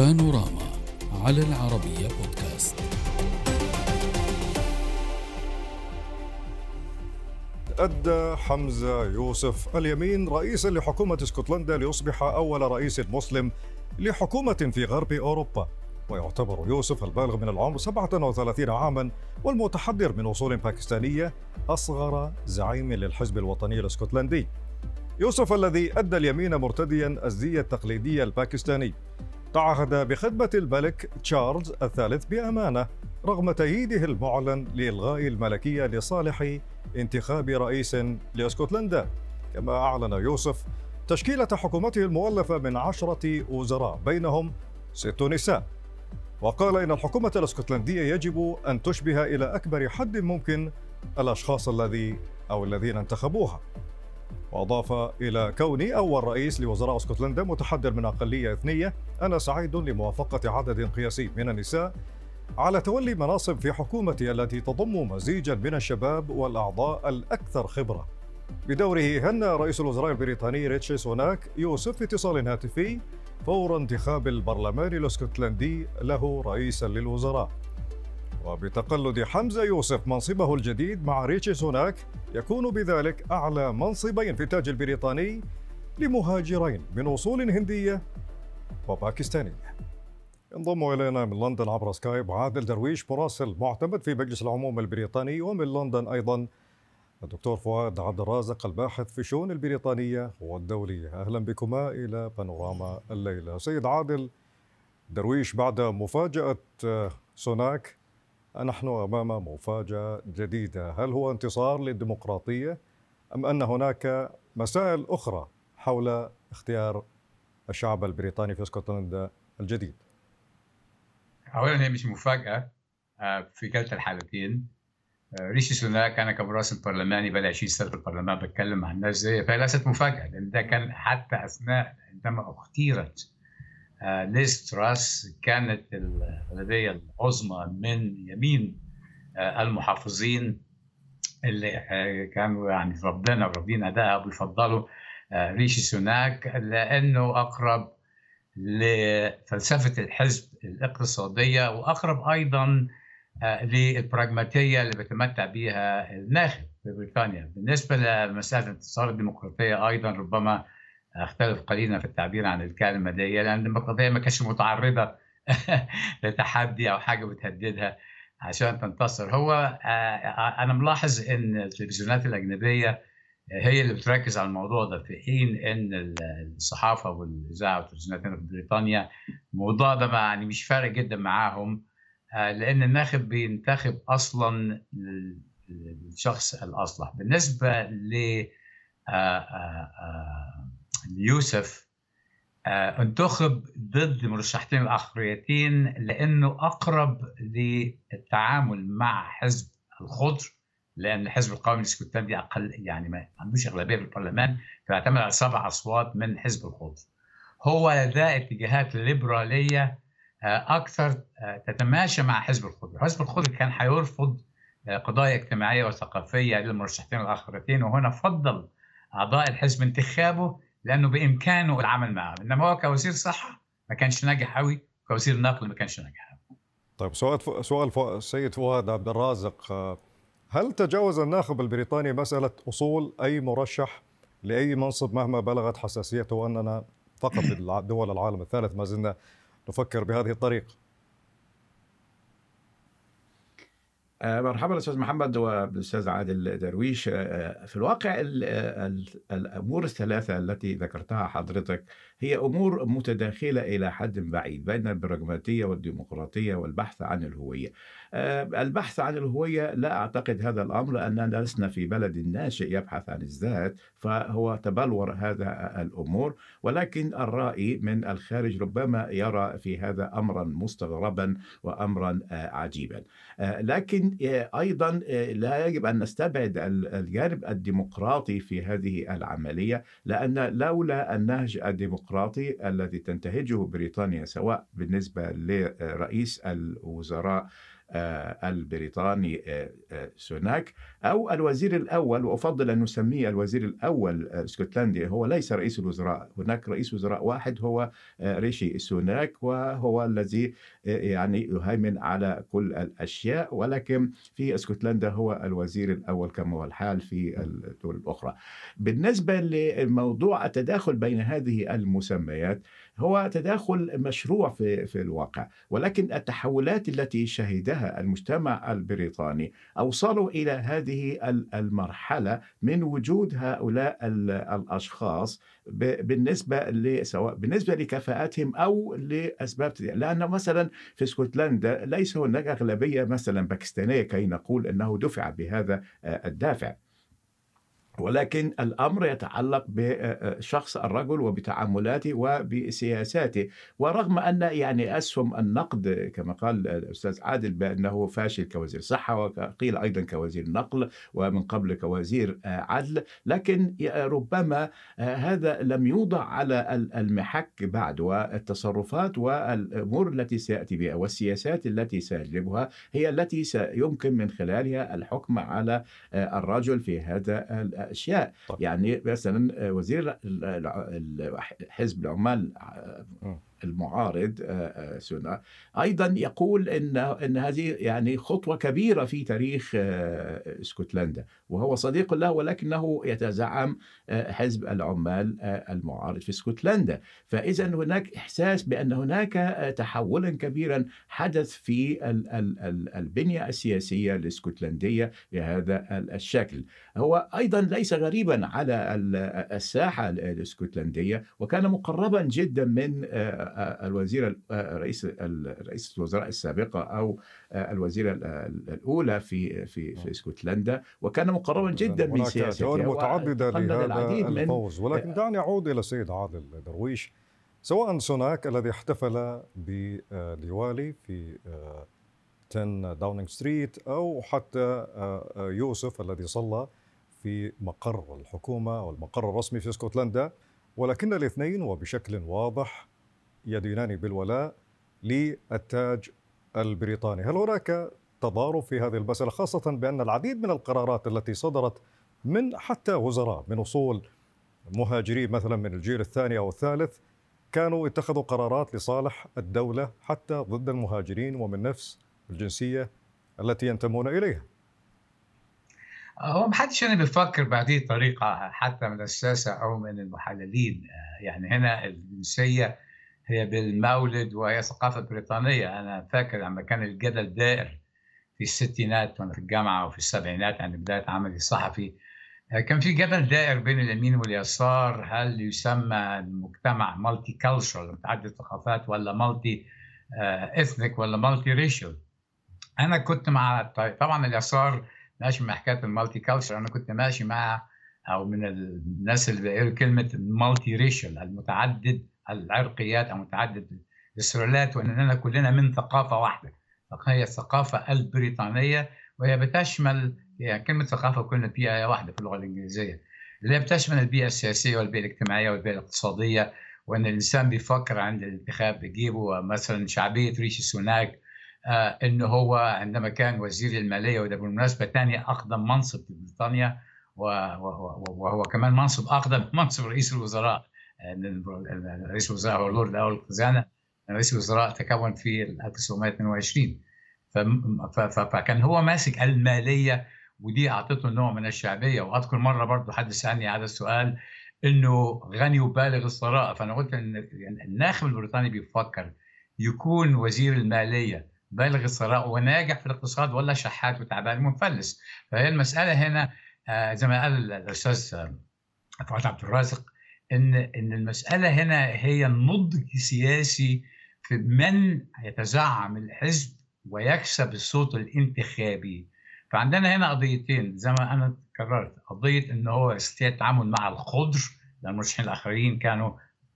بانوراما على العربية بودكاست. أدى حمزة يوسف اليمين رئيسا لحكومة اسكتلندا ليصبح أول رئيس مسلم لحكومة في غرب أوروبا. ويعتبر يوسف البالغ من العمر 37 عاما والمتحضر من أصول باكستانية أصغر زعيم للحزب الوطني الاسكتلندي. يوسف الذي أدى اليمين مرتديا الزي التقليدي الباكستاني. تعهد بخدمة الملك تشارلز الثالث بأمانة رغم تأييده المعلن لإلغاء الملكية لصالح انتخاب رئيس لاسكتلندا. كما أعلن يوسف تشكيلة حكومته المؤلفة من عشرة وزراء بينهم ست نساء. وقال إن الحكومة الاسكتلندية يجب أن تشبه إلى أكبر حد ممكن الأشخاص الذي أو الذين انتخبوها. وأضاف إلى كوني أول رئيس لوزراء اسكتلندا متحدر من أقلية إثنية أنا سعيد لموافقة عدد قياسي من النساء على تولي مناصب في حكومتي التي تضم مزيجا من الشباب والأعضاء الأكثر خبرة. بدوره هنأ رئيس الوزراء البريطاني ريتشي سوناك يوسف في اتصال هاتفي فور انتخاب البرلمان الاسكتلندي له رئيسا للوزراء. وبتقلد حمزة يوسف منصبه الجديد مع ريتشي سوناك يكون بذلك أعلى منصبين في التاج البريطاني لمهاجرين من أصول هندية وباكستانية. ينضم إلينا من لندن عبر سكايب عادل درويش مراسل معتمد في مجلس العموم البريطاني ومن لندن أيضا الدكتور فؤاد عبد الرازق الباحث في الشؤون البريطانية والدولية. أهلا بكما إلى بانوراما الليلة. سيد عادل درويش بعد مفاجأة سوناك نحن أمام مفاجأة جديدة. هل هو انتصار للديمقراطية أم أن هناك مسائل أخرى حول اختيار الشعب البريطاني في اسكتلندا الجديد؟ اولا هي مش مفاجأة آه، في كلتا الحالتين. آه، ريشي سوناك أنا كمراسل برلماني بقى 20 سنة في البرلمان بتكلم مع الناس زي فهي ليست مفاجأة لأن ده كان حتى أثناء عندما أختيرت آه، ليز تراس كانت الغالبيه العظمى من يمين المحافظين اللي كانوا يعني ربنا رافضين ادائها بيفضلوا ريشي سوناك لأنه أقرب لفلسفة الحزب الاقتصادية وأقرب أيضا آه، للبراغماتية اللي بيتمتع بها الناخب في بريطانيا. بالنسبة لمسألة انتصار الديمقراطية أيضا ربما أختلف قليلا في التعبير عن الكلمة دي لأن الديمقراطيه ما كانتش متعرضة لتحدي أو حاجة بتهددها عشان تنتصر. هو آه، آه، أنا ملاحظ إن التلفزيونات الأجنبية هي اللي بتركز على الموضوع ده في حين إن الصحافة والإذاعة والتلفزيونات هنا في بريطانيا الموضوع ده يعني مش فارق جدا معاهم آه، لأن الناخب بينتخب أصلا الشخص الأصلح. بالنسبة ل آه، آه، انتخب ضد مرشحتين الآخريتين لأنه أقرب للتعامل مع حزب الخضر لأن الحزب القومي الاسكتلندي أقل يعني ما عندوش أغلبية في البرلمان فيعتمد على سبع أصوات من حزب الخضر. هو لدى اتجاهات ليبرالية آه، أكثر آه، تتماشى مع حزب الخضر، حزب الخضر كان هيرفض قضايا اجتماعية وثقافية للمرشحتين الاخرتين وهنا فضل أعضاء الحزب انتخابه لأنه بإمكانه العمل معه، إنما هو كوزير صحة ما كانش ناجح قوي، كوزير نقل ما كانش ناجح قوي. طيب سؤال سؤال السيد فؤاد عبد الرازق. هل تجاوز الناخب البريطاني مسألة أصول أي مرشح لأي منصب مهما بلغت حساسيته؟ وأننا فقط دول العالم الثالث ما زلنا نفكر بهذه الطريقة آه، مرحبا أستاذ محمد والاستاذ عادل درويش. آه، في الواقع الأمور الثلاثة التي ذكرتها حضرتك هي أمور متداخلة إلى حد بعيد بين البراغماتية والديمقراطية والبحث عن الهوية. آه، البحث عن الهوية لا أعتقد هذا الأمر لاننا لسنا في بلد ناشئ يبحث عن الذات فهو تبلور هذا الأمور ولكن الرائي من الخارج ربما يرى في هذا امرا مستغربا وامرا عجيبا. لكن أيضا لا يجب أن نستبعد الجانب الديمقراطي في هذه العملية لأن لولا النهج الديمقراطي الذي تنتهجه بريطانيا سواء بالنسبة لرئيس الوزراء البريطاني سوناك. أو الوزير الأول وأفضل أن نسميه الوزير الأول الاسكتلندي هو ليس رئيس الوزراء. هناك رئيس وزراء واحد هو ريشي سوناك وهو الذي يعني يهيمن على كل الأشياء. ولكن في اسكتلندا هو الوزير الأول كما هو الحال في الدول الأخرى. بالنسبة لموضوع التداخل بين هذه المسميات هو تداخل مشروع في في الواقع. ولكن التحولات التي شهدها المجتمع البريطاني أوصلوا إلى هذه المرحلة من وجود هؤلاء الأشخاص بالنسبة سواء بالنسبة لكفاءتهم أو لأسباب لأن مثلا في اسكتلندا ليس هناك أغلبية مثلا باكستانية كي نقول أنه دفع بهذا الدافع. ولكن الأمر يتعلق بشخص الرجل وبتعاملاته وبسياساته. ورغم أن يعني أسهم النقد كما قال الأستاذ عادل بأنه فاشل كوزير صحة وقيل أيضا كوزير نقل ومن قبل كوزير عدل لكن ربما هذا لم يوضع على المحك بعد والتصرفات والأمور التي سيأتي بها والسياسات التي سيجلبها هي التي سيمكن من خلالها الحكم على الرجل في هذا أشياء طيب. يعني مثلا وزير حزب العمال المعارض سونا. أيضا يقول إن إن هذه يعني خطوة كبيرة في تاريخ اسكتلندا وهو صديق له ولكنه يتزعم حزب العمال المعارض في اسكتلندا. فاذا هناك إحساس بأن هناك تحولا كبيرا حدث في البنية السياسية الاسكتلندية بهذا الشكل. هو أيضا ليس غريبا على الساحة الاسكتلندية وكان مقربا جدا من الوزير رئيس رئيس الوزراء السابقة أو الوزيرة الأولى في في في اسكتلندا وكان مقربا جدا من سياستها متعددة لهذا الفوز. ولكن دعني أعود إلى السيد عادل درويش. سواء سوناك الذي احتفل بديوالي في 10 داونينج ستريت أو حتى يوسف الذي صلى في مقر الحكومة أو المقر الرسمي في اسكتلندا. ولكن الاثنين وبشكل واضح يدينان بالولاء للتاج البريطاني. هل هناك تضارب في هذه المسألة خاصة بأن العديد من القرارات التي صدرت من حتى وزراء من أصول مهاجرين مثلا من الجيل الثاني أو الثالث كانوا اتخذوا قرارات لصالح الدولة حتى ضد المهاجرين ومن نفس الجنسية التي ينتمون إليها؟ هو ما حدش هنا بيفكر بهذه الطريقة حتى من الساسة أو من المحللين. يعني هنا الجنسية هي بالمولد وهي ثقافة بريطانية. أنا فاكر لما كان الجدل دائر في الستينات وأنا في الجامعة وفي السبعينات عند بداية عملي الصحفي كان في جدل دائر بين اليمين واليسار هل يسمى المجتمع multicultural متعدد الثقافات ولا multi-ethnic ولا multiracial أنا كنت مع طبعا اليسار ماشي مع حكاية ال multiculture أنا كنت ماشي مع أو من الناس اللي بيقولوا كلمة ال multiracial المتعدد العرقيات أو متعدد السلالات وإننا كلنا من ثقافة واحدة. هي الثقافة البريطانية وهي بتشمل يعني كلمة ثقافة كلنا بيئه واحدة في اللغة الإنجليزية. اللي هي بتشمل البيئة السياسية والبيئة الاجتماعية والبيئة الاقتصادية وإن الإنسان بيفكر عند الانتخاب بيجيبه مثلا شعبية ريشي سوناك آه إنه هو عندما كان وزير الماليه وده بالمناسبة ثاني أقدم منصب في بريطانيا وهو كمان منصب أقدم منصب رئيس الوزراء. رئيس الوزراء هو اللورد الأول الخزانه رئيس الوزراء تكون في 1922 فكان هو ماسك المالية ودي اعطته نوع من الشعبية. وأذكر مرة برضه حد سألني هذا السؤال إنه غني وبالغ الثراء فأنا قلت إن الناخب البريطاني بيفكر يكون وزير المالية بالغ الثراء وناجح في الاقتصاد ولا شحات وتعبان ومفلس. فهي المسألة هنا زي ما قال الأستاذ فؤاد عبد الرازق إن إن المسألة هنا هي النضج السياسي في من يتزعم الحزب ويكسب الصوت الانتخابي. فعندنا هنا قضيتين زي ما أنا كررت قضية إن هو يستطيع التعامل مع الخضر لأن المرشحين الآخرين كانوا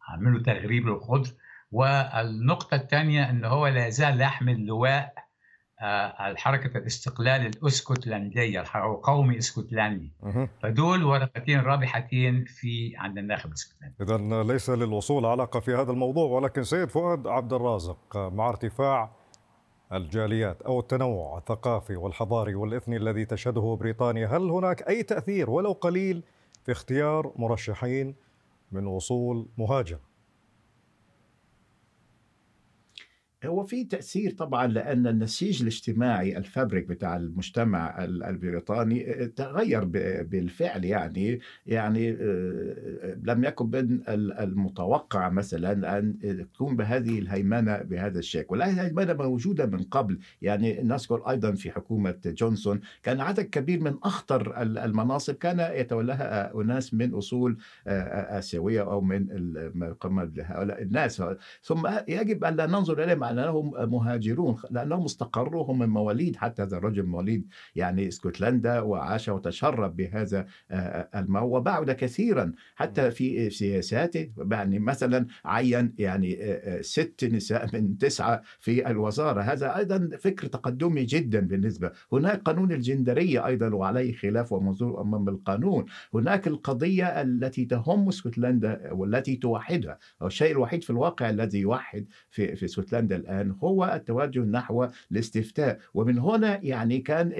عملوا تغريب للخضر. والنقطة الثانية إن هو لا يزال يحمل لواء الحركة الاستقلال الأسكتلندية القومي إسكتلندي. فدول ورقتين رابحتين في عند الناخب الإسكتلندي. إذا ليس للوصول علاقة في هذا الموضوع ولكن سيد فؤاد عبد الرازق مع ارتفاع الجاليات أو التنوع الثقافي والحضاري والإثني الذي تشهده بريطانيا هل هناك أي تأثير ولو قليل في اختيار مرشحين من وصول مهاجر؟ هو في تأثير طبعا لأن النسيج الاجتماعي الفابريك بتاع المجتمع البريطاني آه، تغير بالفعل يعني يعني آه، لم يكن من المتوقع مثلا أن تكون بهذه الهيمنة بهذا الشكل. ولا الهيمنة موجودة من قبل. يعني نذكر أيضا في حكومة جونسون كان عدد كبير من أخطر المناصب كان يتولاها أناس من أصول آه، آسيوية أو من هؤلاء الناس. ثم يجب أن لا ننظر إليهم لأنهم مهاجرون لأنهم استقروا هم من مواليد حتى هذا الرجل مواليد يعني اسكتلندا وعاش وتشرب بهذا آه، آه، الماء وبعد كثيرا حتى في سياساته يعني مثلا عين يعني آه، ست نساء من تسعة في الوزارة. هذا أيضا فكر تقدمي جدا بالنسبة. هناك قانون الجندرية أيضا وعليه خلاف ومنظور أمام القانون. هناك القضية التي تهم اسكتلندا والتي توحدها الشيء الوحيد في الواقع الذي يوحد في في اسكتلندا الآن هو التوجه نحو الاستفتاء. ومن هنا يعني كان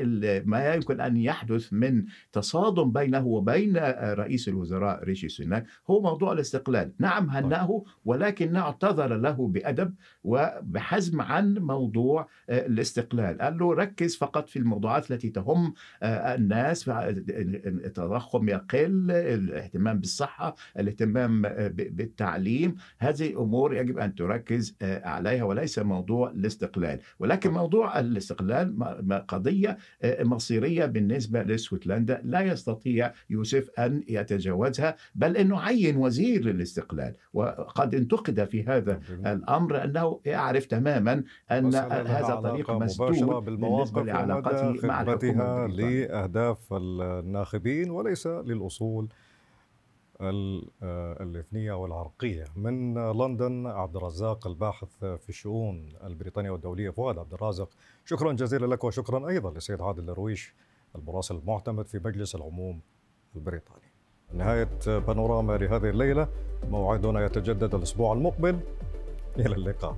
ما يمكن أن يحدث من تصادم بينه وبين رئيس الوزراء ريشي سوناك هو موضوع الاستقلال. نعم طيب. هناه ولكن اعتذر له بأدب وبحزم عن موضوع الاستقلال. قال له ركز فقط في الموضوعات التي تهم الناس التضخم يقل الاهتمام بالصحة الاهتمام بالتعليم. هذه أمور يجب أن تركز عليها. وليس ليس موضوع الاستقلال ولكن موضوع الاستقلال قضية آه، مصيرية بالنسبة لاسكتلندا لا يستطيع يوسف أن يتجاوزها بل أنه عين وزير للاستقلال. وقد انتقد في هذا الأمر أنه يعرف تماما أن هذا طريق مسدود بالنسبة لعلاقته مع الحكومة لأهداف الناخبين وليس للأصول الاثنية والعرقية. من لندن عبد الرزاق الباحث في الشؤون البريطانية والدولية فؤاد عبد الرازق شكرا جزيلا لك وشكرا أيضا للسيد عادل درويش المراسل المعتمد في مجلس العموم البريطاني. نهاية بانوراما لهذه الليلة. موعدنا يتجدد الأسبوع المقبل. إلى اللقاء.